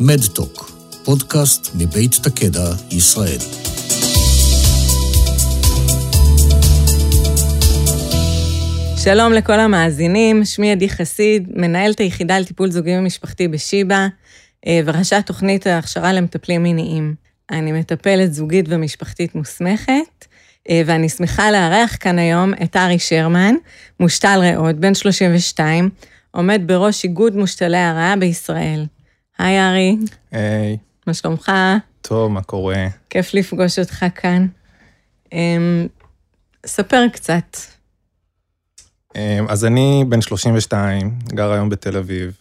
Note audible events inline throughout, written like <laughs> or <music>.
מדטוק, פודקאסט מבית תקדע, ישראל. שלום לכל המאזינים, שמי עדי חסיד, מנהלת היחידה לטיפול זוגי ומשפחתי בשיבא, אה, וראשת תוכנית ההכשרה למטפלים מיניים. אני מטפלת זוגית ומשפחתית מוסמכת, אה, ואני שמחה לארח כאן היום את ארי שרמן, מושתל ריאות, בן 32, עומד בראש איגוד מושתלי הריאה בישראל. היי ארי. היי. מה שלומך? טוב, מה קורה? כיף לפגוש אותך כאן. אמ, ספר קצת. אמ, אז אני בן 32, גר היום בתל אביב.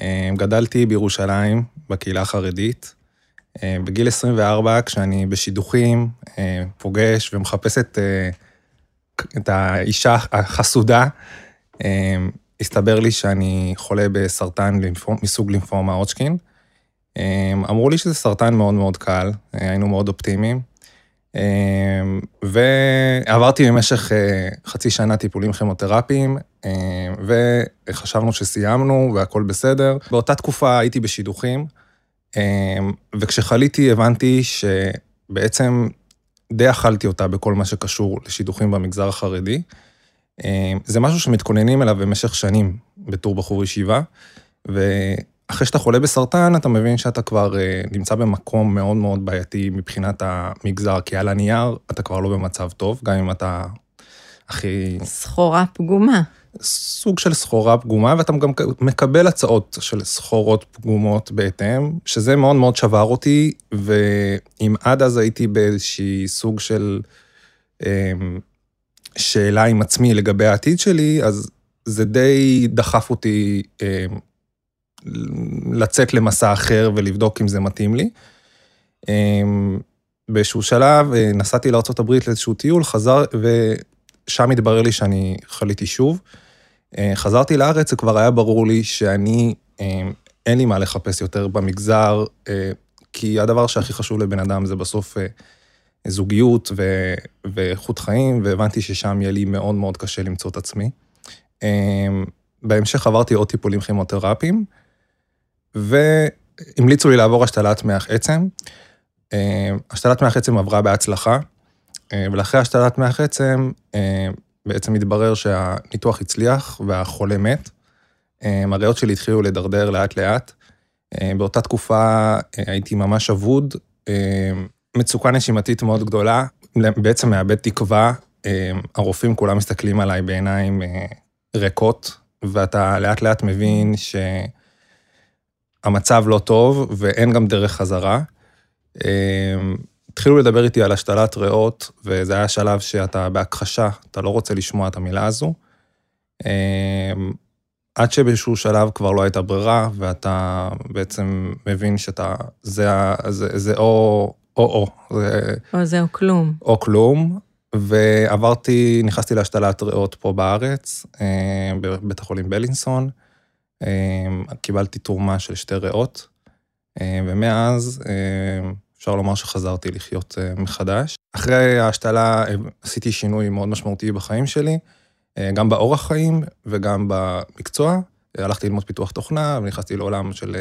אמ, גדלתי בירושלים, בקהילה החרדית. בגיל 24, כשאני בשידוכים, פוגש ומחפש את, את האישה החסודה, הסתבר לי שאני חולה בסרטן מסוג לימפומה הודשקין. אמרו לי שזה סרטן מאוד מאוד קל, היינו מאוד אופטימיים. ועברתי במשך אה, חצי שנה טיפולים כימותרפיים, וחשבנו שסיימנו והכל בסדר. באותה תקופה הייתי בשידוכים, וכשחליתי הבנתי שבעצם די אכלתי אותה בכל מה שקשור לשידוכים במגזר החרדי. זה משהו שמתכוננים אליו במשך שנים בתור בחור ישיבה, ואחרי שאתה חולה בסרטן, אתה מבין שאתה כבר נמצא במקום מאוד מאוד בעייתי מבחינת המגזר, כי על הנייר אתה כבר לא במצב טוב, גם אם אתה הכי... סחורה פגומה. סוג של סחורה פגומה, ואתה גם מקבל הצעות של סחורות פגומות בהתאם, שזה מאוד מאוד שבר אותי, ואם עד אז הייתי באיזושהי סוג של שאלה עם עצמי לגבי העתיד שלי, אז זה די דחף אותי אה, לצאת למסע אחר ולבדוק אם זה מתאים לי. אה, באיזשהו שלב אה, נסעתי לארה"ב לאיזשהו טיול, חזר, ושם התברר לי שאני חליתי שוב. אה, חזרתי לארץ, וכבר היה ברור לי שאני, אה, אין לי מה לחפש יותר במגזר, אה, כי הדבר שהכי חשוב לבן אדם זה בסוף... אה, זוגיות ו- ואיכות חיים, והבנתי ששם יהיה לי מאוד מאוד קשה למצוא את עצמי. אמ, בהמשך עברתי עוד טיפולים כימותרפיים, והמליצו לי לעבור השתלת מח עצם. אמ, השתלת מח עצם עברה בהצלחה, אמ, ולאחרי השתלת מח עצם, בעצם התברר שהניתוח הצליח והחולה מת. הריאות שלי התחילו לדרדר לאט-לאט. באותה תקופה הייתי ממש אבוד. מצוקה נשימתית מאוד גדולה, בעצם מאבד תקווה, אה, הרופאים כולם מסתכלים עליי בעיניים אה, ריקות, ואתה לאט לאט מבין שהמצב לא טוב ואין גם דרך חזרה. אה, התחילו לדבר איתי על השתלת ריאות, וזה היה שלב שאתה בהכחשה, אתה לא רוצה לשמוע את המילה הזו. עד שבאיזשהו שלב כבר לא הייתה ברירה, ואתה בעצם מבין שאתה, זה, זה, זה או או-או. או זה או כלום. או כלום, ועברתי, נכנסתי להשתלת ריאות פה בארץ, אה, בבית החולים בלינסון. אה, קיבלתי תרומה של שתי ריאות, אה, ומאז אפשר לומר שחזרתי לחיות מחדש. אחרי ההשתלה עשיתי שינוי מאוד משמעותי בחיים שלי, גם באורח חיים וגם במקצוע. הלכתי ללמוד פיתוח תוכנה ונכנסתי לעולם של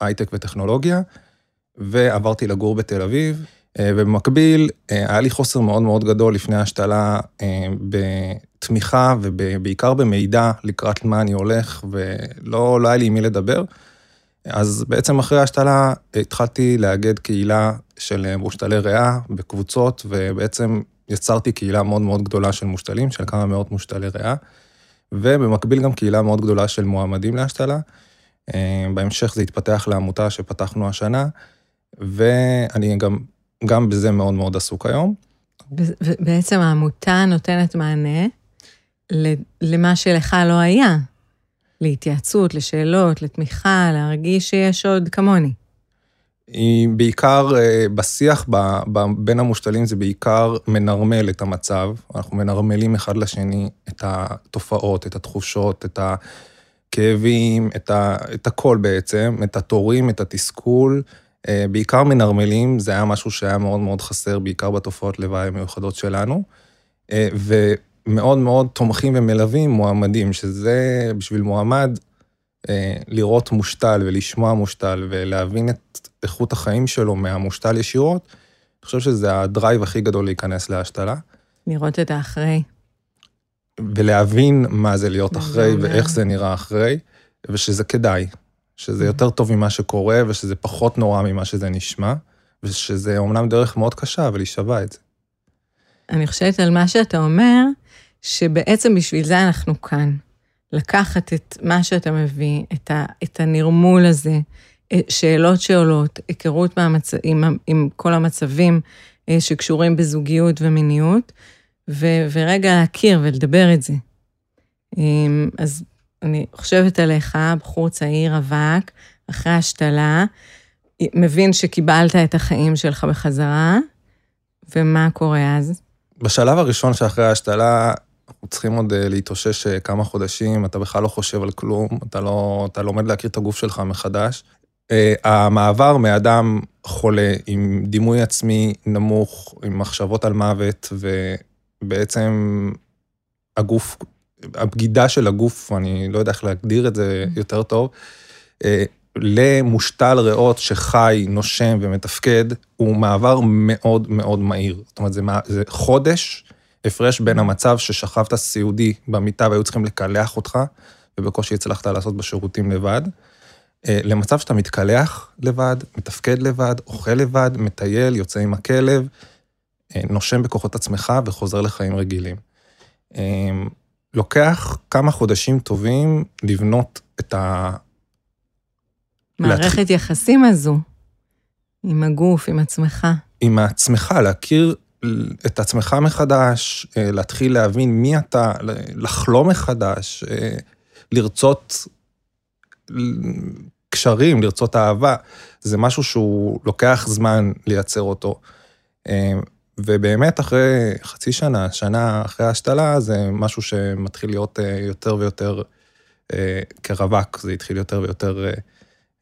הייטק וטכנולוגיה. ועברתי לגור בתל אביב, אה, ובמקביל אה, היה לי חוסר מאוד מאוד גדול לפני ההשתלה אה, בתמיכה ובעיקר במידע לקראת מה אני הולך, ולא לא היה לי עם מי לדבר. אז בעצם אחרי ההשתלה התחלתי לאגד קהילה של מושתלי ריאה בקבוצות, ובעצם יצרתי קהילה מאוד מאוד גדולה של מושתלים, של כמה מאות מושתלי ריאה, ובמקביל גם קהילה מאוד גדולה של מועמדים להשתלה. בהמשך זה התפתח לעמותה שפתחנו השנה, ואני גם, גם בזה מאוד מאוד עסוק היום. בעצם העמותה נותנת מענה למה שלך לא היה, להתייעצות, לשאלות, לתמיכה, להרגיש שיש עוד כמוני. היא בעיקר, אה, בשיח ב, ב, בין המושתלים זה בעיקר מנרמל את המצב. אנחנו מנרמלים אחד לשני את התופעות, את התחושות, את הכאבים, את, ה, את הכל בעצם, את התורים, את התסכול. אה, בעיקר מנרמלים, זה היה משהו שהיה מאוד מאוד חסר, בעיקר בתופעות לוואי המיוחדות שלנו. אה, ומאוד מאוד תומכים ומלווים מועמדים, שזה בשביל מועמד, אה, לראות מושתל ולשמוע מושתל ולהבין את איכות החיים שלו מהמושתל ישירות, אני חושב שזה הדרייב הכי גדול להיכנס להשתלה. לראות את האחרי. ולהבין מה זה להיות אחרי אומר. ואיך זה נראה אחרי, ושזה כדאי, שזה יותר טוב ממה שקורה ושזה פחות נורא ממה שזה נשמע, ושזה אומנם דרך מאוד קשה, אבל היא שווה את זה. אני חושבת על מה שאתה אומר, שבעצם בשביל זה אנחנו כאן. לקחת את מה שאתה מביא, את, ה, את הנרמול הזה, אה, שאלות שעולות, היכרות מהמצ... עם, עם כל המצבים אה, שקשורים בזוגיות ומיניות, ו, ורגע להכיר ולדבר את זה. אמ, אז אני חושבת עליך, בחור צעיר, רווק, אחרי השתלה, מבין שקיבלת את החיים שלך בחזרה, ומה קורה אז? בשלב הראשון שאחרי ההשתלה, אנחנו צריכים עוד אה, להתאושש אה, כמה חודשים, אתה בכלל לא חושב על כלום, אתה, לא, אתה לומד להכיר את הגוף שלך מחדש. אה, המעבר מאדם חולה עם דימוי עצמי נמוך, עם מחשבות על מוות, ובעצם הגוף, הבגידה של הגוף, אני לא יודע איך להגדיר את זה יותר טוב, אה, למושתל ריאות שחי, נושם ומתפקד, הוא מעבר מאוד מאוד מהיר. זאת אומרת, זה, זה חודש הפרש בין המצב ששכבת סיעודי במיטה והיו צריכים לקלח אותך, ובקושי הצלחת לעשות בשירותים לבד, אה, למצב שאתה מתקלח לבד, מתפקד לבד, אוכל לבד, מטייל, יוצא עם הכלב, אה, נושם בכוחות עצמך וחוזר לחיים רגילים. אה, לוקח כמה חודשים טובים לבנות את ה... מערכת יחסים הזו, עם הגוף, עם עצמך. עם עצמך, להכיר את עצמך מחדש, אה, להתחיל להבין מי אתה, לחלום מחדש, אה, לרצות קשרים, לרצות אהבה, זה משהו שהוא לוקח זמן לייצר אותו. ובאמת אחרי חצי שנה, שנה אחרי ההשתלה, זה משהו שמתחיל להיות אה, יותר ויותר אה, כרווק, זה התחיל יותר ויותר...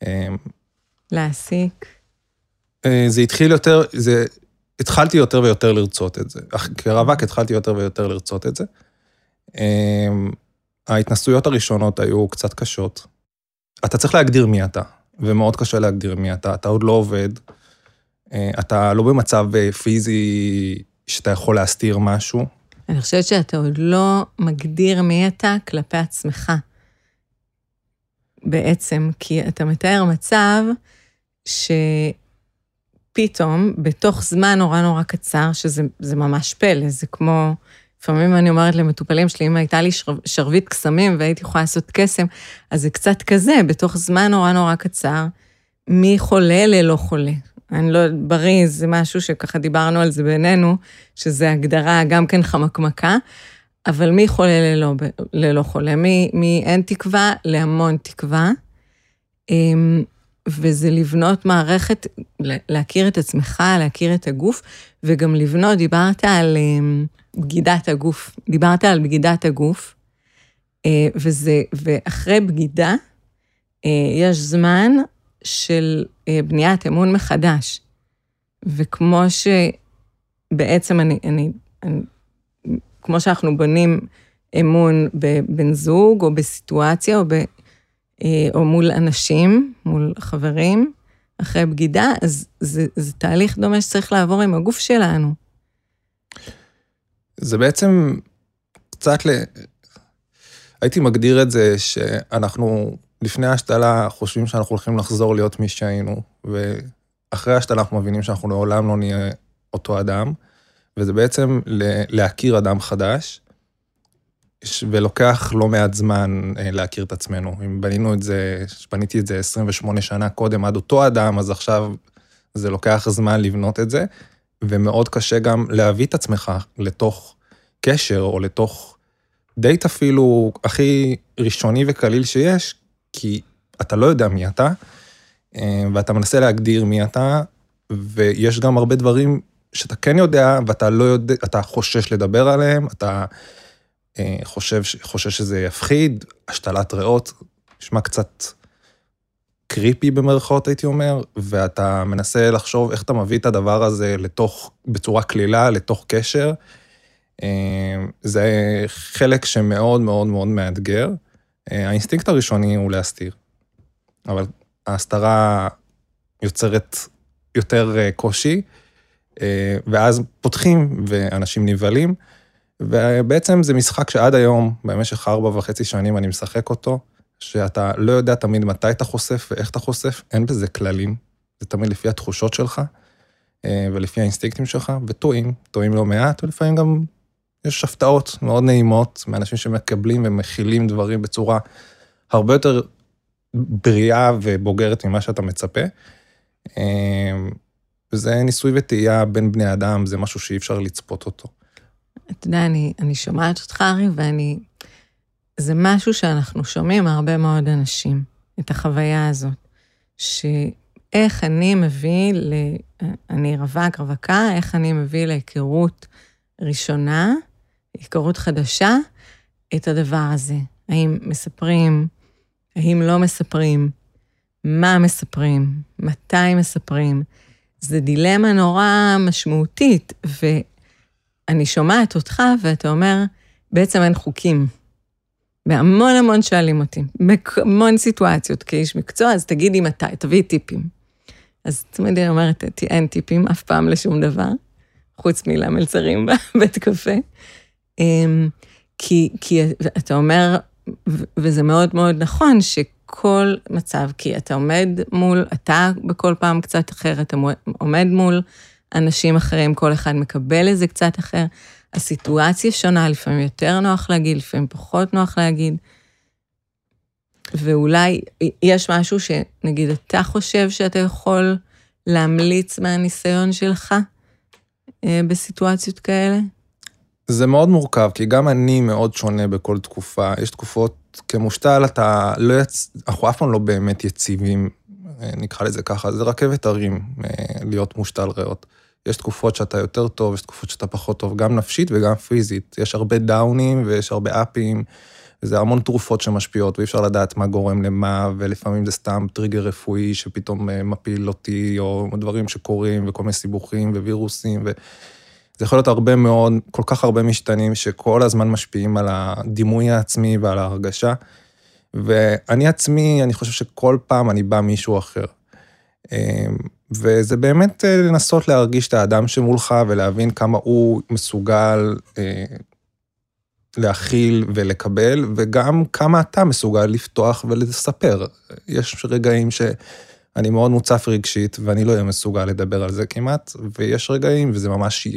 אה, להעסיק. זה התחיל יותר, זה, התחלתי יותר ויותר לרצות את זה. אך כרווק התחלתי יותר ויותר לרצות את זה. ההתנסויות הראשונות היו קצת קשות. אתה צריך להגדיר מי אתה, ומאוד קשה להגדיר מי אתה. אתה עוד לא עובד, אתה לא במצב אה, פיזי שאתה יכול להסתיר משהו. אני חושבת שאתה עוד לא מגדיר מי אתה כלפי עצמך. בעצם, כי אתה מתאר מצב שפתאום, בתוך זמן נורא נורא קצר, שזה זה ממש פלא, זה כמו, לפעמים אני אומרת למטופלים שלי, אם הייתה לי שר, שרביט קסמים והייתי יכולה לעשות קסם, אז זה קצת כזה, בתוך זמן נורא נורא קצר, מי חולה ללא חולה. אני לא, בריא זה משהו שככה דיברנו על זה בינינו, שזה הגדרה גם כן חמקמקה, אבל מי חולה ללא, ללא חולה? מי, מי אין תקווה להמון תקווה. אמ, וזה לבנות מערכת, להכיר את עצמך, להכיר את הגוף, וגם לבנות, דיברת על אמ, בגידת הגוף, דיברת על בגידת הגוף, אה, וזה, ואחרי בגידה, אה, יש זמן של אה, בניית אמון מחדש. וכמו שבעצם אני, אני, אני, כמו שאנחנו בונים אמון בבן זוג, או בסיטואציה, או, ב, אה, או מול אנשים, מול חברים, אחרי בגידה, אז זה, זה תהליך דומה שצריך לעבור עם הגוף שלנו. זה בעצם קצת ל... הייתי מגדיר את זה שאנחנו לפני ההשתלה חושבים שאנחנו הולכים לחזור להיות מי שהיינו, ואחרי ההשתלה אנחנו מבינים שאנחנו לעולם לא נהיה אותו אדם, וזה בעצם להכיר אדם חדש, ולוקח לא מעט זמן אה, להכיר את עצמנו. אם בנינו את זה, בניתי את זה 28 שנה קודם עד אותו אדם, אז עכשיו זה לוקח זמן לבנות את זה, ומאוד קשה גם להביא את עצמך לתוך קשר, או לתוך דייט אפילו הכי ראשוני וקליל שיש, כי אתה לא יודע מי אתה, אה, ואתה מנסה להגדיר מי אתה, ויש גם הרבה דברים שאתה כן יודע, ואתה לא יודע, אתה חושש לדבר עליהם, אתה אה, חושב, חושש שזה יפחיד, השתלת ריאות, נשמע קצת קריפי במרכאות, הייתי אומר, ואתה מנסה לחשוב איך אתה מביא את הדבר הזה לתוך, בצורה קלילה, לתוך קשר. אה, זה חלק שמאוד מאוד מאוד מאתגר, האינסטינקט הראשוני הוא להסתיר, אבל ההסתרה יוצרת יותר אה, קושי, אה, ואז פותחים ואנשים נבהלים, ובעצם זה משחק שעד היום, במשך ארבע וחצי שנים אני משחק אותו, שאתה לא יודע תמיד מתי אתה חושף ואיך אתה חושף, אין בזה כללים, זה תמיד לפי התחושות שלך ולפי האינסטינקטים שלך, וטועים, טועים לא מעט, ולפעמים גם יש הפתעות מאוד נעימות מאנשים שמקבלים ומכילים דברים בצורה הרבה יותר בריאה ובוגרת ממה שאתה מצפה. אמ, וזה ניסוי וטעייה בין בני אדם, זה משהו שאי אפשר לצפות אותו. אתה יודע, אני, אני שומעת אותך, ארי, ואני... זה משהו שאנחנו שומעים מהרבה מאוד אנשים, את החוויה הזאת, שאיך אני מביא, ל... אני רווק, רווקה, איך אני מביא להיכרות ראשונה, היכרות חדשה, את הדבר הזה. האם מספרים, האם לא מספרים, מה מספרים, מתי מספרים. זה דילמה נורא משמעותית, ואני שומעת אותך ואתה אומר, בעצם אין חוקים. והמון המון שואלים אותי, בהמון סיטואציות כאיש מקצוע, אז תגידי מתי, תביאי טיפים. אז תמיד אני אומרת, אין טיפים אף פעם לשום דבר, חוץ מלמלצרים <laughs> בבית קפה. אמ, כי, כי אתה אומר, וזה מאוד מאוד נכון, שכל מצב, כי אתה עומד מול, אתה בכל פעם קצת אחר, אתה עומד מול אנשים אחרים, כל אחד מקבל איזה קצת אחר. הסיטואציה שונה, לפעמים יותר נוח להגיד, לפעמים פחות נוח להגיד. ואולי יש משהו שנגיד אתה חושב שאתה יכול להמליץ מהניסיון שלך אה, בסיטואציות כאלה? זה מאוד מורכב, כי גם אני מאוד שונה בכל תקופה. יש תקופות, כמושתל אתה לא יצ... אנחנו אף פעם לא באמת יציבים, אה, נקרא לזה ככה, זה רכבת הרים אה, להיות מושתל ריאות. יש תקופות שאתה יותר טוב, יש תקופות שאתה פחות טוב, גם נפשית וגם פיזית. יש הרבה דאונים ויש הרבה אפים, וזה המון תרופות שמשפיעות, ואי אפשר לדעת מה גורם למה, ולפעמים זה סתם טריגר רפואי שפתאום אה, מפיל אותי, או דברים שקורים, וכל מיני סיבוכים ווירוסים, ו... זה יכול להיות הרבה מאוד, כל כך הרבה משתנים שכל הזמן משפיעים על הדימוי העצמי ועל ההרגשה. ואני עצמי, אני חושב שכל פעם אני בא מישהו אחר. אמ, וזה באמת אה, לנסות להרגיש את האדם שמולך ולהבין כמה הוא מסוגל אה, להכיל ולקבל, וגם כמה אתה מסוגל לפתוח ולספר. יש רגעים ש... אני מאוד מוצף רגשית, ואני לא אהיה מסוגל לדבר על זה כמעט, ויש רגעים, וזה ממש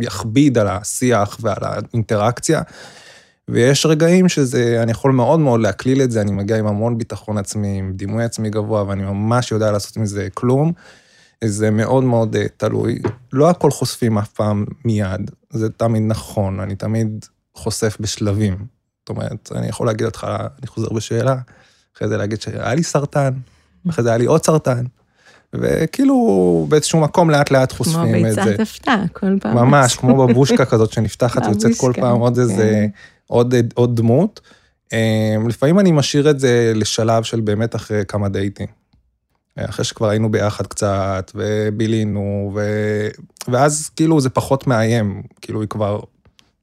יכביד על השיח ועל האינטראקציה, ויש רגעים שזה, אני יכול מאוד מאוד להקליל את זה, אני מגיע עם המון ביטחון עצמי, עם דימוי עצמי גבוה, ואני ממש יודע לעשות עם זה כלום. זה מאוד מאוד uh, תלוי. לא הכל חושפים אף פעם מיד, זה תמיד נכון, אני תמיד חושף בשלבים. זאת אומרת, אני יכול להגיד אותך, אני חוזר בשאלה, אחרי זה להגיד שהיה לי סרטן, אחרי זה היה לי עוד סרטן. וכאילו באיזשהו מקום לאט לאט חושפים את זה. כמו ביצת הפתעה, כל פעם. ממש, כמו בבושקה <laughs> כזאת שנפתחת ויוצאת כל פעם עוד איזה, כן. עוד, עוד דמות. אמ, לפעמים אני משאיר את זה לשלב של באמת אחרי כמה דייטים. אחרי שכבר היינו ביחד קצת, ובילינו, ו... ואז כאילו זה פחות מאיים, כאילו היא כבר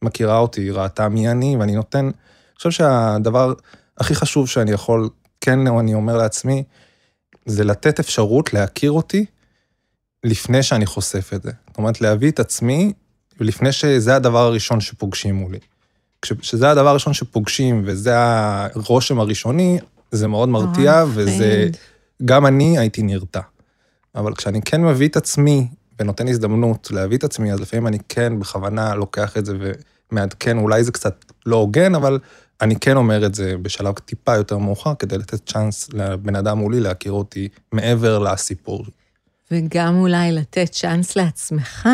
מכירה אותי, היא ראתה מי אני, ואני נותן, אני חושב שהדבר הכי חשוב שאני יכול, כן, אני אומר לעצמי, זה לתת אפשרות להכיר אותי לפני שאני חושף את זה. זאת אומרת, להביא את עצמי לפני שזה הדבר הראשון שפוגשים מולי. כשזה הדבר הראשון שפוגשים וזה הרושם הראשוני, זה מאוד מרתיע, וזה... גם אני הייתי נרתע. אבל כשאני כן מביא את עצמי ונותן הזדמנות להביא את עצמי, אז לפעמים אני כן בכוונה לוקח את זה ומעדכן, אולי זה קצת לא הוגן, אבל אני כן אומר את זה בשלב טיפה יותר מאוחר, כדי לתת צ'אנס לבן אדם מולי להכיר אותי מעבר לסיפור. וגם אולי לתת צ'אנס לעצמך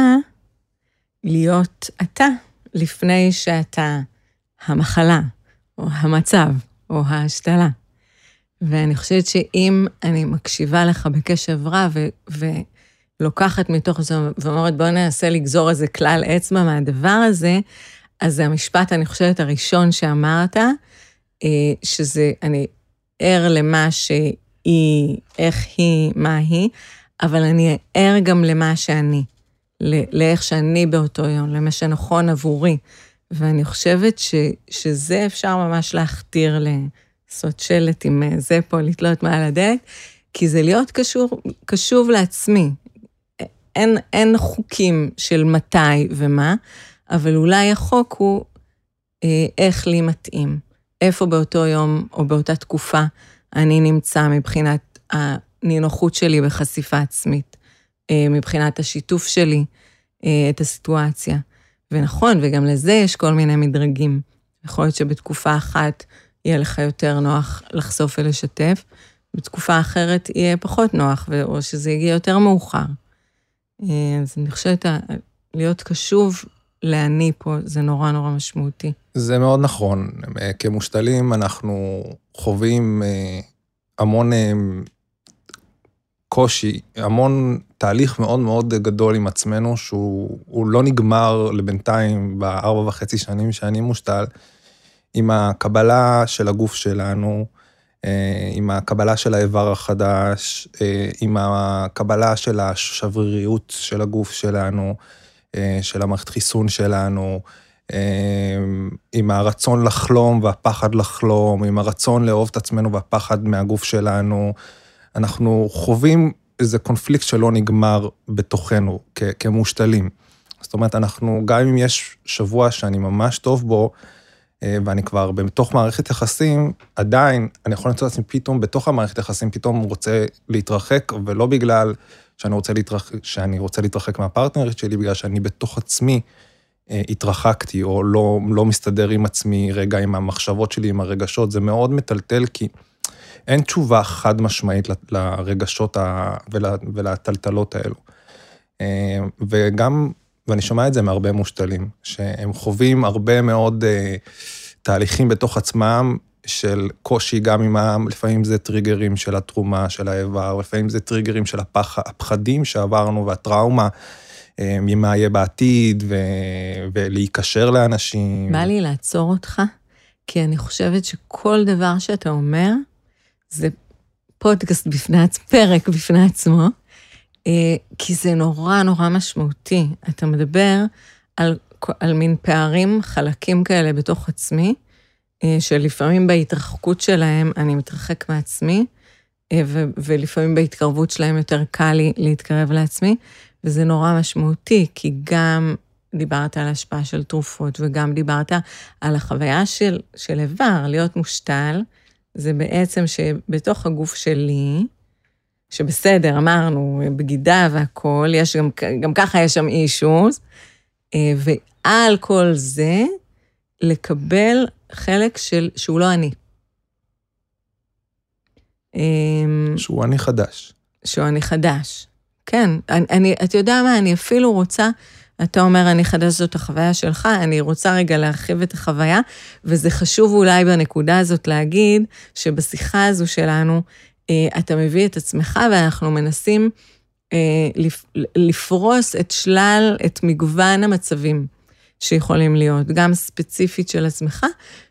להיות אתה, לפני שאתה המחלה, או המצב, או ההשתלה. ואני חושבת שאם אני מקשיבה לך בקשב רב ו- ולוקחת מתוך זה ואומרת, בוא ננסה לגזור איזה כלל אצבע מהדבר הזה, אז זה המשפט, אני חושבת, הראשון שאמרת, אה, שזה, אני ער למה שהיא, איך היא, מה היא, אבל אני ער גם למה שאני, לאיך שאני באותו יום, למה שנכון עבורי. ואני חושבת ש, שזה אפשר ממש להכתיר לעשות שלט עם אה, זה פה, לתלות מעל הדלת, כי זה להיות קשור, קשוב לעצמי. אין, אין חוקים של מתי ומה, אבל אולי החוק הוא אה, איך לי מתאים. איפה באותו יום או באותה תקופה אני נמצא מבחינת הנינוחות שלי בחשיפה עצמית, אה, מבחינת השיתוף שלי אה, את הסיטואציה. ונכון, וגם לזה יש כל מיני מדרגים. יכול להיות שבתקופה אחת יהיה לך יותר נוח לחשוף ולשתף, בתקופה אחרת יהיה פחות נוח, או שזה יגיע יותר מאוחר. אה, אז אני חושבת, להיות קשוב לאני פה, זה נורא נורא משמעותי. זה מאוד נכון. אה, כמושתלים אנחנו חווים אה, המון קושי, המון תהליך מאוד מאוד גדול עם עצמנו, שהוא לא נגמר לבינתיים בארבע וחצי שנים שאני מושתל, עם הקבלה של הגוף שלנו, אה, עם הקבלה של האיבר החדש, אה, עם הקבלה של השבריריות של הגוף שלנו, אה, של המערכת חיסון שלנו, עם הרצון לחלום והפחד לחלום, עם הרצון לאהוב את עצמנו והפחד מהגוף שלנו. אנחנו חווים איזה קונפליקט שלא נגמר בתוכנו כמושתלים. זאת אומרת, אנחנו, גם אם יש שבוע שאני ממש טוב בו, אה, ואני כבר בתוך מערכת יחסים, עדיין אני יכול למצוא את עצמי פתאום בתוך המערכת יחסים, פתאום רוצה להתרחק, ולא בגלל שאני רוצה להתרחק, שאני רוצה להתרחק מהפרטנרית שלי, בגלל שאני בתוך עצמי אה, התרחקתי, או לא, לא מסתדר עם עצמי רגע עם המחשבות שלי, עם הרגשות, זה מאוד מטלטל, כי אין תשובה חד משמעית לרגשות ולטלטלות האלו. אה, וגם ואני שומע את זה מהרבה מושתלים, שהם חווים הרבה מאוד uh, תהליכים בתוך עצמם של קושי גם עם ה... לפעמים זה טריגרים של התרומה, של האיבר, לפעמים זה טריגרים של הפח, הפחדים שעברנו והטראומה. אה, ממה יהיה בעתיד, ו... ולהיקשר לאנשים. בא לי לעצור אותך, כי אני חושבת שכל דבר שאתה אומר, זה פודקאסט בפני עצמו, פרק בפני עצמו, אה, כי זה נורא נורא משמעותי. אתה מדבר על, על מין פערים, חלקים כאלה בתוך עצמי, שלפעמים בהתרחקות שלהם אני מתרחק מעצמי, אה, ו, ולפעמים בהתקרבות שלהם יותר קל לי להתקרב לעצמי, וזה נורא משמעותי, כי גם דיברת על השפעה של תרופות, וגם דיברת על החוויה של, של איבר, להיות מושתל, זה בעצם שבתוך הגוף שלי, שבסדר, אמרנו, בגידה והכול, יש גם, גם ככה יש שם אישוז, אה, ועל כל זה, לקבל חלק של, שהוא לא אני. אמ, שהוא אני חדש. שהוא אני חדש. כן, אני, אני, אתה יודע מה, אני אפילו רוצה, אתה אומר, אני חדש, זאת החוויה שלך, אני רוצה רגע להרחיב את החוויה, וזה חשוב אולי בנקודה הזאת להגיד שבשיחה הזו שלנו, אה, אתה מביא את עצמך ואנחנו מנסים אה, לפרוס את שלל, את מגוון המצבים שיכולים להיות, גם ספציפית של עצמך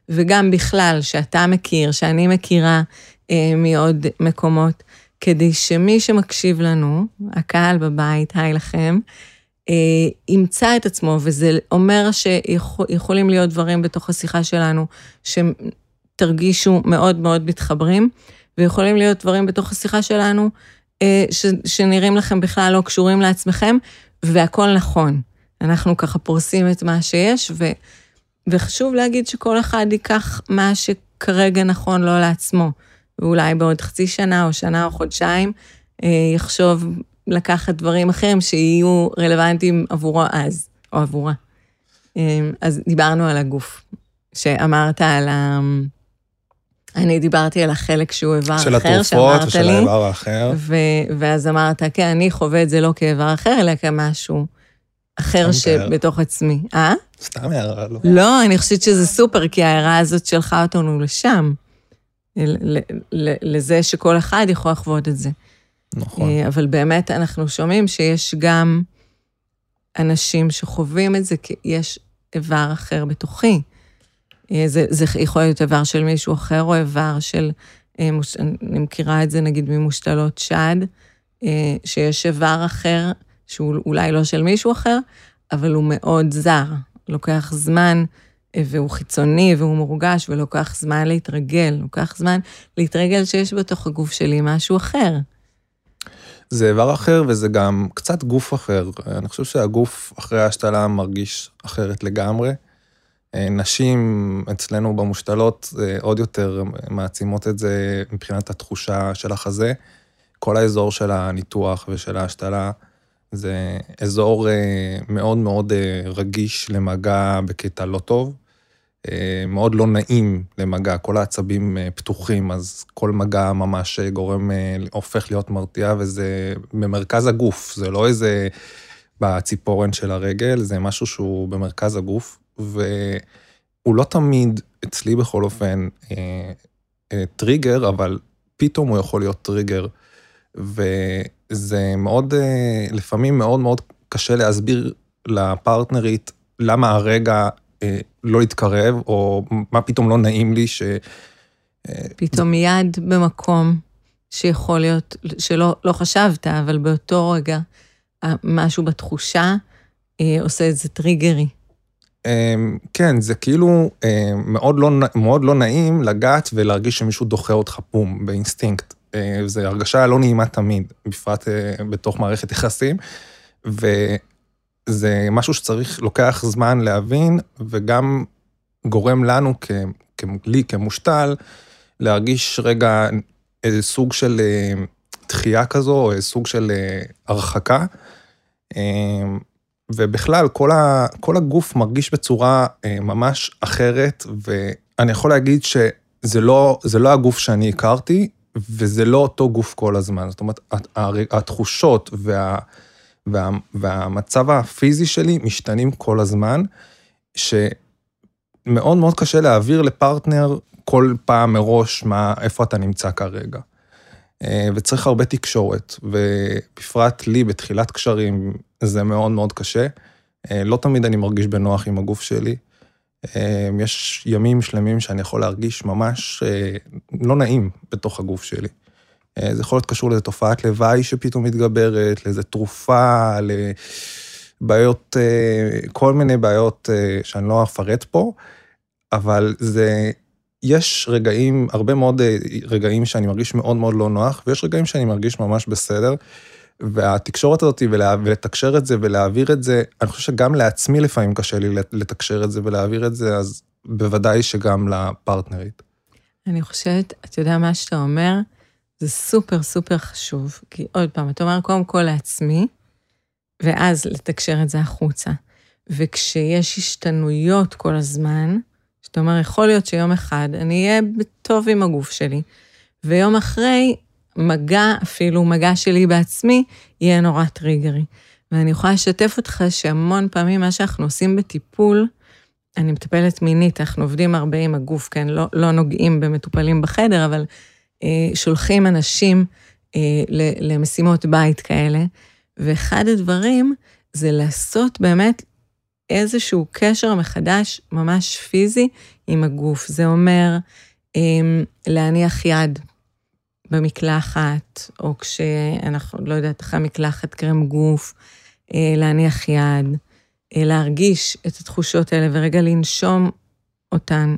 וגם בכלל, שאתה מכיר, שאני מכירה אה, מעוד מקומות, כדי שמי שמקשיב לנו, הקהל בבית, היי לכם, ימצא את עצמו, וזה אומר שיכולים להיות דברים בתוך השיחה שלנו שתרגישו מאוד מאוד מתחברים. ויכולים להיות דברים בתוך השיחה שלנו אה, ש, שנראים לכם בכלל לא קשורים לעצמכם, והכל נכון. אנחנו ככה פורסים את מה שיש, ו, וחשוב להגיד שכל אחד ייקח מה שכרגע נכון לו לעצמו, ואולי בעוד חצי שנה או שנה או חודשיים אה, יחשוב לקחת דברים אחרים שיהיו רלוונטיים עבורו אז, או עבורה. אה, אז דיברנו על הגוף, שאמרת על ה... אני דיברתי על החלק שהוא איבר אחר, שאמרת לי. של התרופות ושל האיבר האחר. ו- ואז אמרת, כן, אני חווה את זה לא כאיבר אחר, אלא כמשהו אחר שבתוך עצמי. אה? סתם הערה, לא. לא, אני חושבת שזה סופר, כי ההערה הזאת שלחה אותנו לשם. לזה שכל אחד יכול לחוות את זה. נכון. אה, אבל באמת אנחנו שומעים שיש גם אנשים שחווים את זה, כי יש איבר אחר בתוכי. אה, זה, זה יכול להיות איבר של מישהו אחר או איבר של, אה, אני מכירה את זה נגיד ממושתלות שד, שיש איבר אחר שהוא אולי לא של מישהו אחר, אבל הוא מאוד זר. לוקח זמן והוא חיצוני והוא מורגש ולוקח זמן להתרגל, לוקח זמן להתרגל שיש בתוך הגוף שלי משהו אחר. זה איבר אחר וזה גם קצת גוף אחר. אני חושב שהגוף אחרי ההשתלה מרגיש אחרת לגמרי. אה, נשים אצלנו במושתלות אה, עוד יותר מעצימות את זה מבחינת התחושה של החזה. כל האזור של הניתוח ושל ההשתלה זה אזור אה, מאוד מאוד רגיש למגע בקטע לא טוב. מאוד לא נעים למגע, כל העצבים פתוחים, אז כל מגע ממש גורם, הופך להיות מרתיע, וזה במרכז הגוף, זה לא איזה בציפורן של הרגל, זה משהו שהוא במרכז הגוף, והוא לא תמיד, אצלי בכל אופן, אה, אה, טריגר, אבל פתאום הוא יכול להיות טריגר. וזה מאוד, אה, לפעמים מאוד מאוד קשה להסביר לפרטנרית למה הרגע אה, לא יתקרב, או מה פתאום לא נעים לי ש... אה, פתאום יד במקום שיכול להיות, שלא לא חשבת, אבל באותו רגע משהו בתחושה עושה את זה טריגרי. אמ, כן, זה כאילו מאוד לא, מאוד לא נעים לגעת ולהרגיש שמישהו דוחה אותך פום, באינסטינקט. אה, זו הרגשה לא נעימה תמיד, בפרט אה, בתוך מערכת יחסים, וזה משהו שצריך, לוקח זמן להבין, וגם גורם לנו, לי כמושתל, להרגיש רגע איזה סוג של אה, דחייה כזו, או איזה סוג של הרחקה. ובכלל, כל, ה, כל הגוף מרגיש בצורה ממש אחרת, ואני יכול להגיד שזה לא, לא הגוף שאני הכרתי, וזה לא אותו גוף כל הזמן. זאת אומרת, התחושות וה, וה, והמצב הפיזי שלי משתנים כל הזמן, שמאוד מאוד קשה להעביר לפרטנר כל פעם מראש מה, איפה אתה נמצא כרגע. אה, וצריך הרבה תקשורת, ובפרט לי בתחילת קשרים זה מאוד מאוד קשה. אה, לא תמיד אני מרגיש בנוח עם הגוף שלי. אה, יש ימים שלמים שאני יכול להרגיש ממש לא נעים בתוך הגוף שלי. זה יכול להיות קשור לאיזו תופעת לוואי שפתאום מתגברת, לאיזו תרופה, לבעיות, כל מיני בעיות שאני לא אפרט פה, אבל זה יש רגעים, הרבה מאוד אה, רגעים שאני מרגיש מאוד מאוד לא נוח, ויש רגעים שאני מרגיש ממש בסדר. והתקשורת הזאת ולתקשר את זה ולהעביר את זה, אני חושב שגם לעצמי לפעמים קשה לי לתקשר את זה ולהעביר את זה, אז בוודאי שגם לפרטנרית. אני חושבת, אתה יודע מה שאתה אומר, זה סופר סופר חשוב. כי עוד פעם, אתה אומר קודם כל לעצמי, ואז לתקשר את זה החוצה. וכשיש השתנויות כל הזמן, זאת אומרת, יכול להיות שיום אחד אני אהיה טוב עם הגוף שלי, ויום אחרי, מגע, אפילו מגע שלי בעצמי, יהיה נורא טריגרי. ואני יכולה לשתף אותך שהמון פעמים מה שאנחנו עושים בטיפול, אני מטפלת מינית, אנחנו עובדים הרבה עם הגוף, כן? לא, לא נוגעים במטופלים בחדר, אבל אה, שולחים אנשים אה, למשימות בית כאלה, ואחד הדברים זה לעשות באמת איזשהו קשר מחדש ממש פיזי עם הגוף. זה אומר אה, להניח יד במקלחת, או כשאנחנו, לא יודעת, אחרי מקלחת קרם גוף, אה, להניח יד, אה, להרגיש את התחושות האלה ורגע לנשום אותן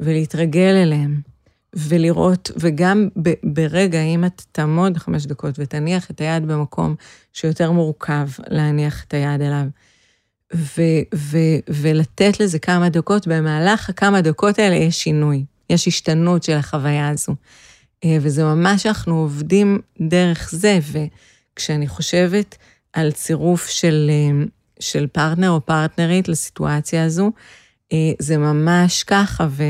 ולהתרגל אליהן. ולראות, וגם ברגע, אם את תעמוד חמש דקות ותניח את היד במקום שיותר מורכב להניח את היד אליו, ו- ו- ולתת לזה כמה דקות, במהלך הכמה דקות האלה יש שינוי, יש השתנות של החוויה הזו. אה, וזה ממש, אנחנו עובדים דרך זה, וכשאני חושבת על צירוף של, אה, של פרטנר או פרטנרית לסיטואציה הזו, אה, זה ממש ככה, ו...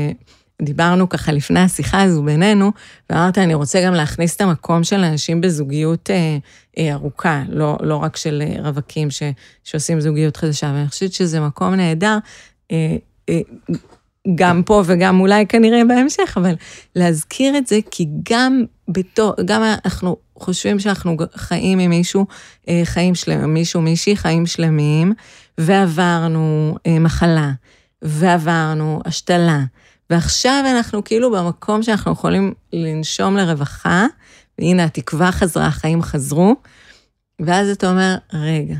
דיברנו ככה לפני השיחה הזו בינינו, ואמרת, אני רוצה גם להכניס את המקום של אנשים בזוגיות ארוכה, לא, לא רק של רווקים ש, שעושים זוגיות חדשה, ואני חושבת שזה מקום נהדר, גם פה וגם אולי כנראה בהמשך, אבל להזכיר את זה, כי גם בתור, גם אנחנו חושבים שאנחנו חיים עם מישהו, אה, חיים שלמים, מישהו, מישהי, חיים שלמים, ועברנו אה, מחלה, ועברנו השתלה. ועכשיו אנחנו כאילו במקום שאנחנו יכולים לנשום לרווחה, והנה התקווה חזרה, החיים חזרו, ואז אתה אומר, רגע,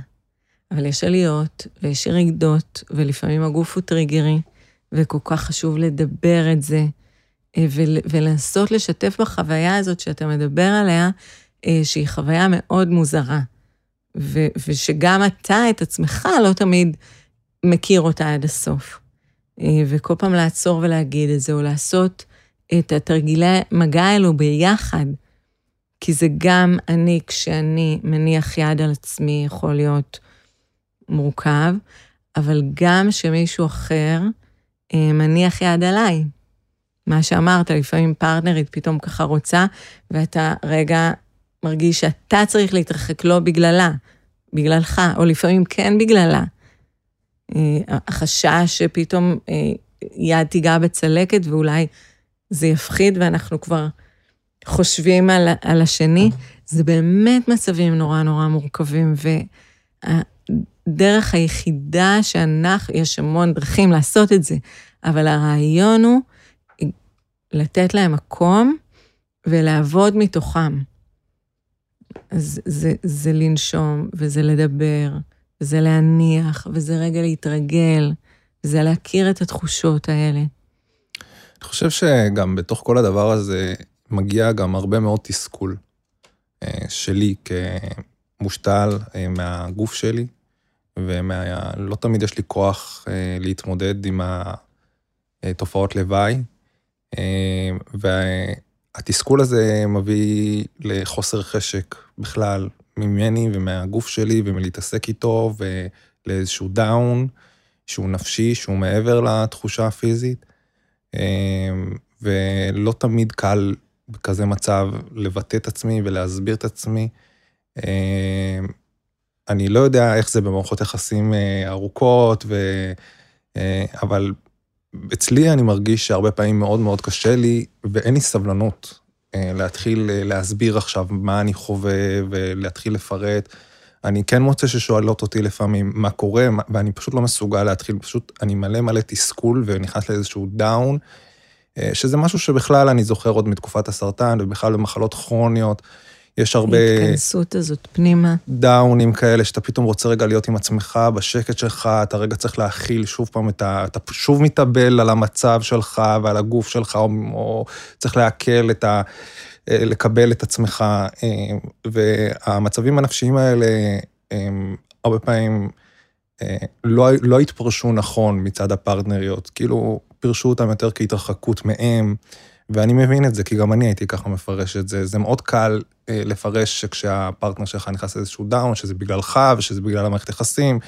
אבל יש עליות ויש ירידות, ולפעמים הגוף הוא טריגרי, וכל כך חשוב לדבר את זה, אה, ולנסות לשתף בחוויה הזאת שאתה מדבר עליה, אה, שהיא חוויה מאוד מוזרה. ו- ושגם אתה את עצמך לא תמיד מכיר אותה עד הסוף. אה, וכל פעם לעצור ולהגיד את זה, או לעשות את התרגילי מגע האלו ביחד. כי זה גם אני, כשאני מניח יד על עצמי, יכול להיות מורכב, אבל גם שמישהו אחר מניח יד עליי. מה שאמרת, לפעמים פרטנרית פתאום ככה רוצה, ואתה רגע מרגיש שאתה צריך להתרחק לא בגללה, בגללך, או לפעמים כן בגללה. אה, החשש שפתאום אה, יד תיגע בצלקת ואולי זה יפחיד ואנחנו כבר חושבים על, על השני, זה באמת מצבים נורא נורא מורכבים, והדרך היחידה שאנחנו, יש המון דרכים לעשות את זה, אבל הרעיון הוא לתת להם מקום ולעבוד מתוכם. אז זה, זה לנשום, וזה לדבר, וזה להניח, וזה רגע להתרגל, וזה להכיר את התחושות האלה. אני חושב שגם בתוך כל הדבר הזה מגיע גם הרבה מאוד תסכול אה, שלי כמושתל אה, מהגוף שלי, ולא תמיד יש לי כוח אה, להתמודד עם התופעות לוואי. והתסכול הזה מביא לחוסר חשק בכלל ממני ומהגוף שלי ומלהתעסק איתו ולאיזשהו דאון שהוא נפשי, שהוא מעבר לתחושה הפיזית. ולא תמיד קל בכזה מצב לבטא את עצמי ולהסביר את עצמי. אני לא יודע איך זה במערכות יחסים ארוכות, ו... אבל אצלי אני מרגיש שהרבה פעמים מאוד מאוד קשה לי, ואין לי סבלנות להתחיל להסביר עכשיו מה אני חווה ולהתחיל לפרט. אני כן מוצא ששואלות אותי לפעמים מה קורה, ואני פשוט לא מסוגל להתחיל, פשוט אני מלא מלא תסכול ונכנס לאיזשהו דאון, שזה משהו שבכלל אני זוכר עוד מתקופת הסרטן, ובכלל במחלות כרוניות. יש הרבה... ההתכנסות הזאת פנימה. דאונים כאלה, שאתה פתאום רוצה רגע להיות עם עצמך, בשקט שלך, אתה רגע צריך להכיל שוב פעם את ה... אתה שוב מתאבל על המצב שלך ועל הגוף שלך, או, או צריך לעכל את ה... לקבל את עצמך. אה, והמצבים הנפשיים האלה, הם הרבה פעמים אה, לא, לא התפרשו נכון מצד הפרטנריות, כאילו פירשו אותם יותר כהתרחקות מהם. ואני מבין את זה, כי גם אני הייתי ככה מפרש את זה. זה מאוד קל אה, לפרש שכשהפרטנר שלך נכנס לאיזשהו down, שזה בגללך ושזה בגלל המערכת יחסים,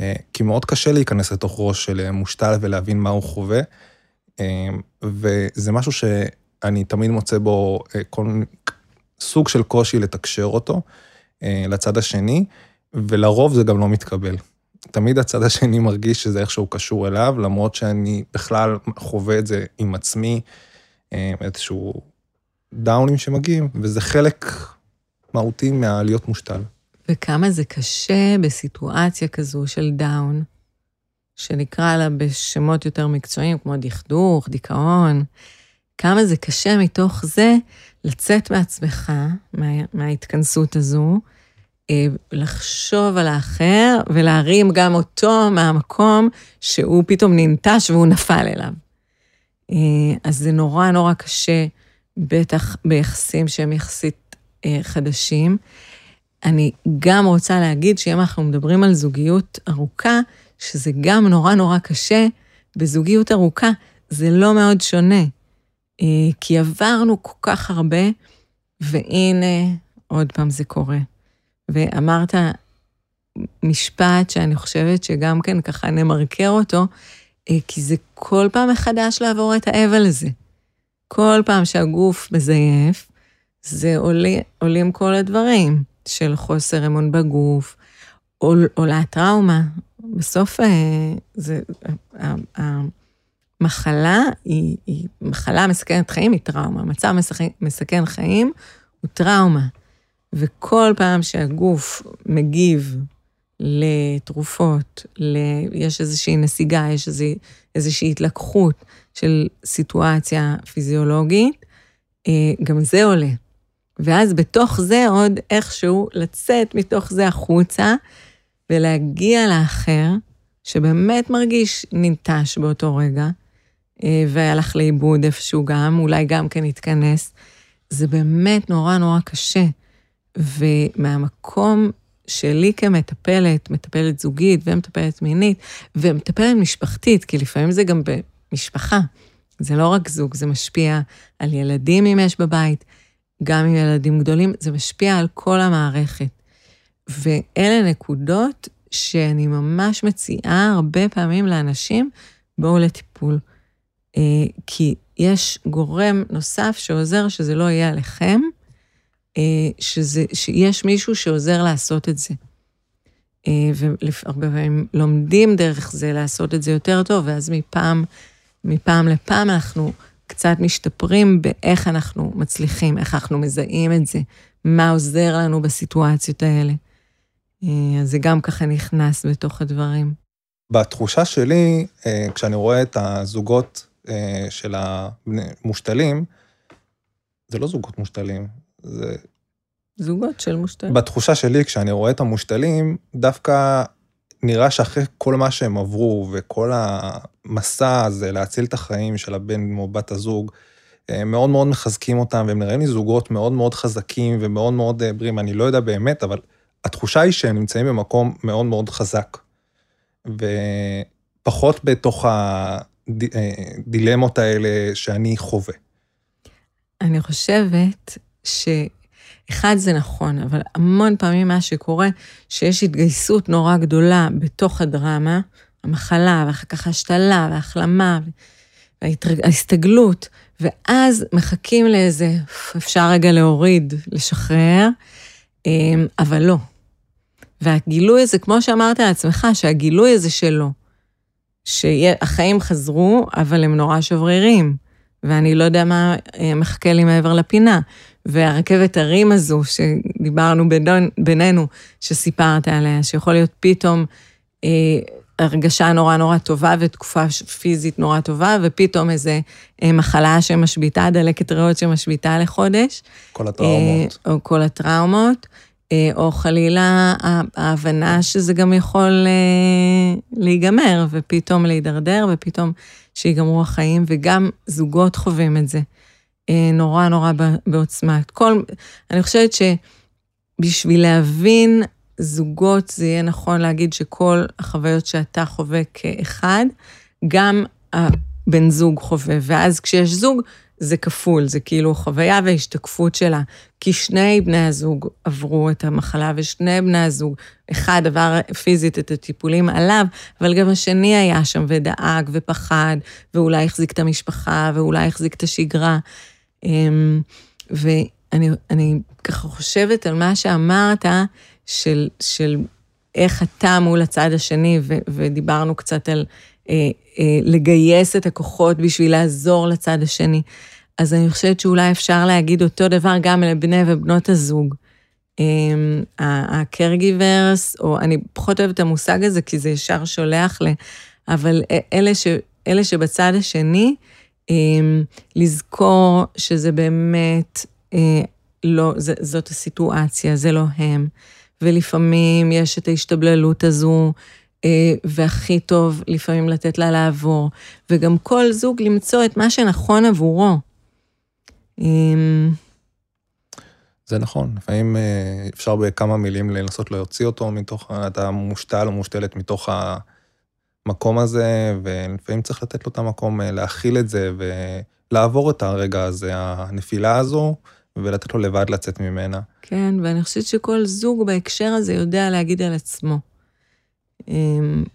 אה, כי מאוד קשה להיכנס לתוך ראש של אה, מושתל ולהבין מה הוא חווה. אה, וזה משהו שאני תמיד מוצא בו אה, כל סוג של קושי לתקשר אותו אה, לצד השני, ולרוב זה גם לא מתקבל. תמיד הצד השני מרגיש שזה איכשהו קשור אליו, למרות שאני בכלל חווה את זה עם עצמי. אה, איזשהו דאונים שמגיעים, וזה חלק מהותי מהלהיות מושתל. וכמה זה קשה בסיטואציה כזו של דאון, שנקרא לה בשמות יותר מקצועיים, כמו דכדוך, דיכאון, כמה זה קשה מתוך זה לצאת מעצמך, מה, מההתכנסות הזו, אה, לחשוב על האחר ולהרים גם אותו מהמקום שהוא פתאום ננטש והוא נפל אליו. אה, אז זה נורא נורא קשה, בטח ביחסים שהם יחסית אה, חדשים. אני גם רוצה להגיד שאם אנחנו מדברים על זוגיות ארוכה, שזה גם נורא נורא קשה, בזוגיות ארוכה זה לא מאוד שונה. אה, כי עברנו כל כך הרבה, והנה, עוד פעם זה קורה. ואמרת משפט שאני חושבת שגם כן ככה נמרקר אותו, כי זה כל פעם מחדש לעבור את האבל הזה. כל פעם שהגוף מזייף, זה עולה, עולים כל הדברים של חוסר אמון בגוף, עולה טראומה. בסוף אה, זה, המחלה היא, היא מחלה מסכנת חיים, היא טראומה. מצב מסכן חיים הוא טראומה. וכל פעם שהגוף מגיב לתרופות, ל... יש איזושהי נסיגה, יש איזו, איזושהי התלקחות של סיטואציה פיזיולוגית, אה, גם זה עולה. ואז בתוך זה עוד איכשהו לצאת מתוך זה החוצה ולהגיע לאחר שבאמת מרגיש ננטש באותו רגע, אה, והלך לאיבוד איפשהו גם, אולי גם כן התכנס, זה באמת נורא נורא קשה. ומהמקום שלי כמטפלת, מטפלת זוגית ומטפלת מינית, ומטפלת משפחתית, כי לפעמים זה גם במשפחה, זה לא רק זוג, זה משפיע על ילדים אם יש בבית, גם עם ילדים גדולים, זה משפיע על כל המערכת. ואלה נקודות שאני ממש מציעה הרבה פעמים לאנשים, בואו לטיפול. אה, כי יש גורם נוסף שעוזר שזה לא יהיה עליכם, שזה, שיש מישהו שעוזר לעשות את זה. אה, והרבה פעמים לומדים דרך זה לעשות את זה יותר טוב, ואז מפעם, מפעם לפעם אנחנו קצת משתפרים באיך אנחנו מצליחים, איך אנחנו מזהים את זה, מה עוזר לנו בסיטואציות האלה. אז זה גם ככה נכנס בתוך הדברים. בתחושה שלי, כשאני רואה את הזוגות של המושתלים, זה לא זוגות מושתלים, זה... זוגות של מושתלים. בתחושה שלי, כשאני רואה את המושתלים, דווקא נראה שאחרי כל מה שהם עברו וכל המסע הזה להציל את החיים של הבן או בת הזוג, מאוד מאוד מחזקים אותם, והם נראים לי זוגות מאוד מאוד חזקים ומאוד מאוד אה, בריאים, אני לא יודע באמת, אבל התחושה היא שהם נמצאים במקום מאוד מאוד חזק. ופחות בתוך הדילמות האלה שאני חווה. אני חושבת שאחד זה נכון, אבל המון פעמים מה שקורה, שיש התגייסות נורא גדולה בתוך הדרמה, המחלה, ואחר כך השתלה והחלמה, וההסתגלות, ואז מחכים לאיזה, אפשר רגע להוריד, לשחרר, אמ, אבל לא. והגילוי הזה, כמו שאמרת לעצמך, שהגילוי הזה שלו, שהחיים חזרו, אבל הם נורא שברירים. ואני לא יודע מה אה, מחכה לי מעבר לפינה. והרכבת הרים הזו, שדיברנו בינינו, בינינו, שסיפרת עליה, שיכול להיות פתאום אה, הרגשה נורא נורא טובה ותקופה פיזית נורא טובה, ופתאום איזה אה, מחלה שמשביתה, דלקת ריאות שמשביתה לחודש. כל הטראומות. אה, או כל הטראומות. אה, או חלילה ההבנה שזה גם יכול אה, להיגמר, ופתאום להידרדר, ופתאום שיגמרו החיים, וגם זוגות חווים את זה נורא נורא בעוצמה. כל, אני חושבת שבשביל להבין זוגות, זה יהיה נכון להגיד שכל החוויות שאתה חווה כאחד, גם הבן זוג חווה, ואז כשיש זוג, זה כפול, זה כאילו חוויה והשתקפות שלה. כי שני בני הזוג עברו את המחלה, ושני בני הזוג, אחד עבר פיזית את הטיפולים עליו, אבל גם השני היה שם ודאג ופחד, ואולי החזיק את המשפחה, ואולי החזיק את השגרה. אמ, ואני ככה חושבת על מה שאמרת, של, של איך אתה מול הצד השני, ו, ודיברנו קצת על אה, אה, לגייס את הכוחות בשביל לעזור לצד השני. אז אני חושבת שאולי אפשר להגיד אותו דבר גם לבני ובנות הזוג. ה-caregivers, או אני פחות אוהבת את המושג הזה, כי זה ישר שולח ל... אבל אלה, ש, אלה שבצד השני, לזכור שזה באמת אה, לא, זאת הסיטואציה, זה לא הם. ולפעמים יש את ההשתבללות הזו, אה, והכי טוב לפעמים לתת לה לעבור, וגם כל זוג למצוא את מה שנכון עבורו. זה נכון, לפעמים אה, אפשר בכמה מילים לנסות להוציא אותו מתוך, אתה מושתל או מושתלת מתוך המקום הזה, ולפעמים צריך לתת לו את המקום אה, להכיל את זה ולעבור את הרגע הזה, הנפילה הזו, ולתת לו לבד לצאת ממנה. כן, ואני חושבת שכל זוג בהקשר הזה יודע להגיד על עצמו.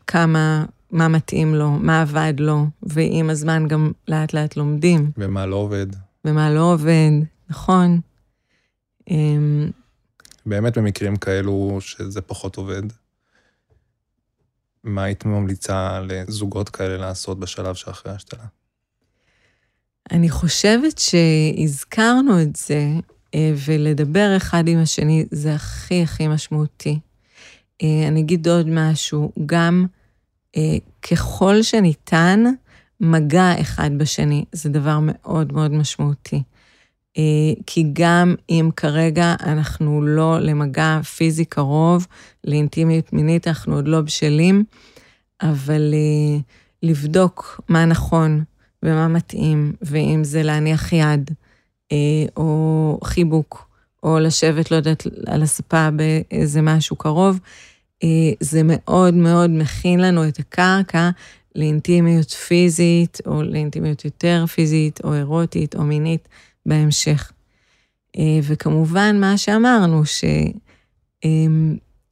כמה, מה מתאים לו, מה עבד לו, ועם הזמן גם לאט לאט לומדים. ומה לא עובד. ומה לא עובד, נכון. באמת במקרים כאלו שזה פחות עובד, מה היית ממליצה לזוגות כאלה לעשות בשלב שאחרי ההשתלה? אני חושבת שהזכרנו את זה, אה, ולדבר אחד עם השני זה הכי הכי משמעותי. אה, אני אגיד עוד משהו, גם אה, ככל שניתן, מגע אחד בשני, זה דבר מאוד מאוד משמעותי. אה, כי גם אם כרגע אנחנו לא למגע פיזי קרוב, לאינטימיות מינית, אנחנו עוד לא בשלים, אבל אה, לבדוק מה נכון ומה מתאים, ואם זה להניח יד, אה, או חיבוק, או לשבת, לא יודעת, על הספה באיזה משהו קרוב, זה מאוד מאוד מכין לנו את הקרקע לאינטימיות פיזית, או לאינטימיות יותר פיזית, או אירוטית, או מינית, בהמשך. וכמובן, מה שאמרנו, ש...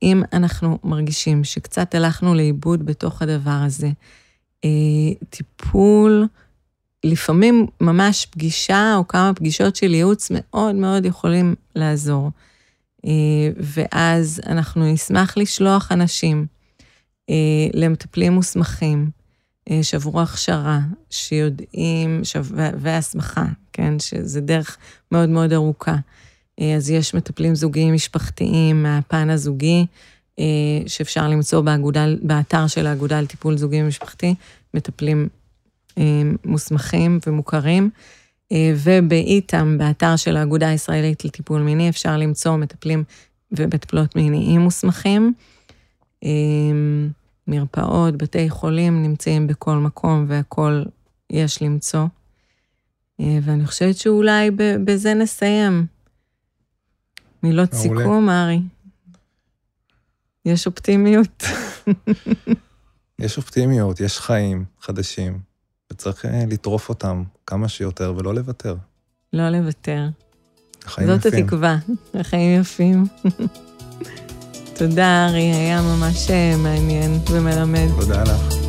אם אנחנו מרגישים שקצת הלכנו לאיבוד בתוך הדבר הזה, אה, טיפול, לפעמים ממש פגישה או כמה פגישות של ייעוץ מאוד מאוד יכולים לעזור. אה, ואז אנחנו נשמח לשלוח אנשים אה, למטפלים מוסמכים שעברו הכשרה, שיודעים, והסמכה, כן, שזה דרך מאוד מאוד ארוכה. אה, אז יש מטפלים זוגיים משפחתיים מהפן הזוגי, אה, שאפשר למצוא באגודה, באתר של האגודה לטיפול זוגי ומשפחתי, מטפלים אה, מוסמכים ומוכרים. ובאיתם, באתר של האגודה הישראלית לטיפול מיני, אפשר למצוא מטפלים ומטפלות מיניים מוסמכים. מרפאות, בתי חולים נמצאים בכל מקום והכול יש למצוא. ואני חושבת שאולי בזה נסיים. מילות. סיכום, ארי. יש אופטימיות. <laughs> יש אופטימיות, יש חיים חדשים, וצריך אה, לטרוף אותם כמה שיותר ולא לוותר. לא לוותר. החיים זאת יפים. זאת התקווה, החיים יפים. <laughs> תודה, ארי, היה ממש אה, מעניין ומלמד. תודה לך.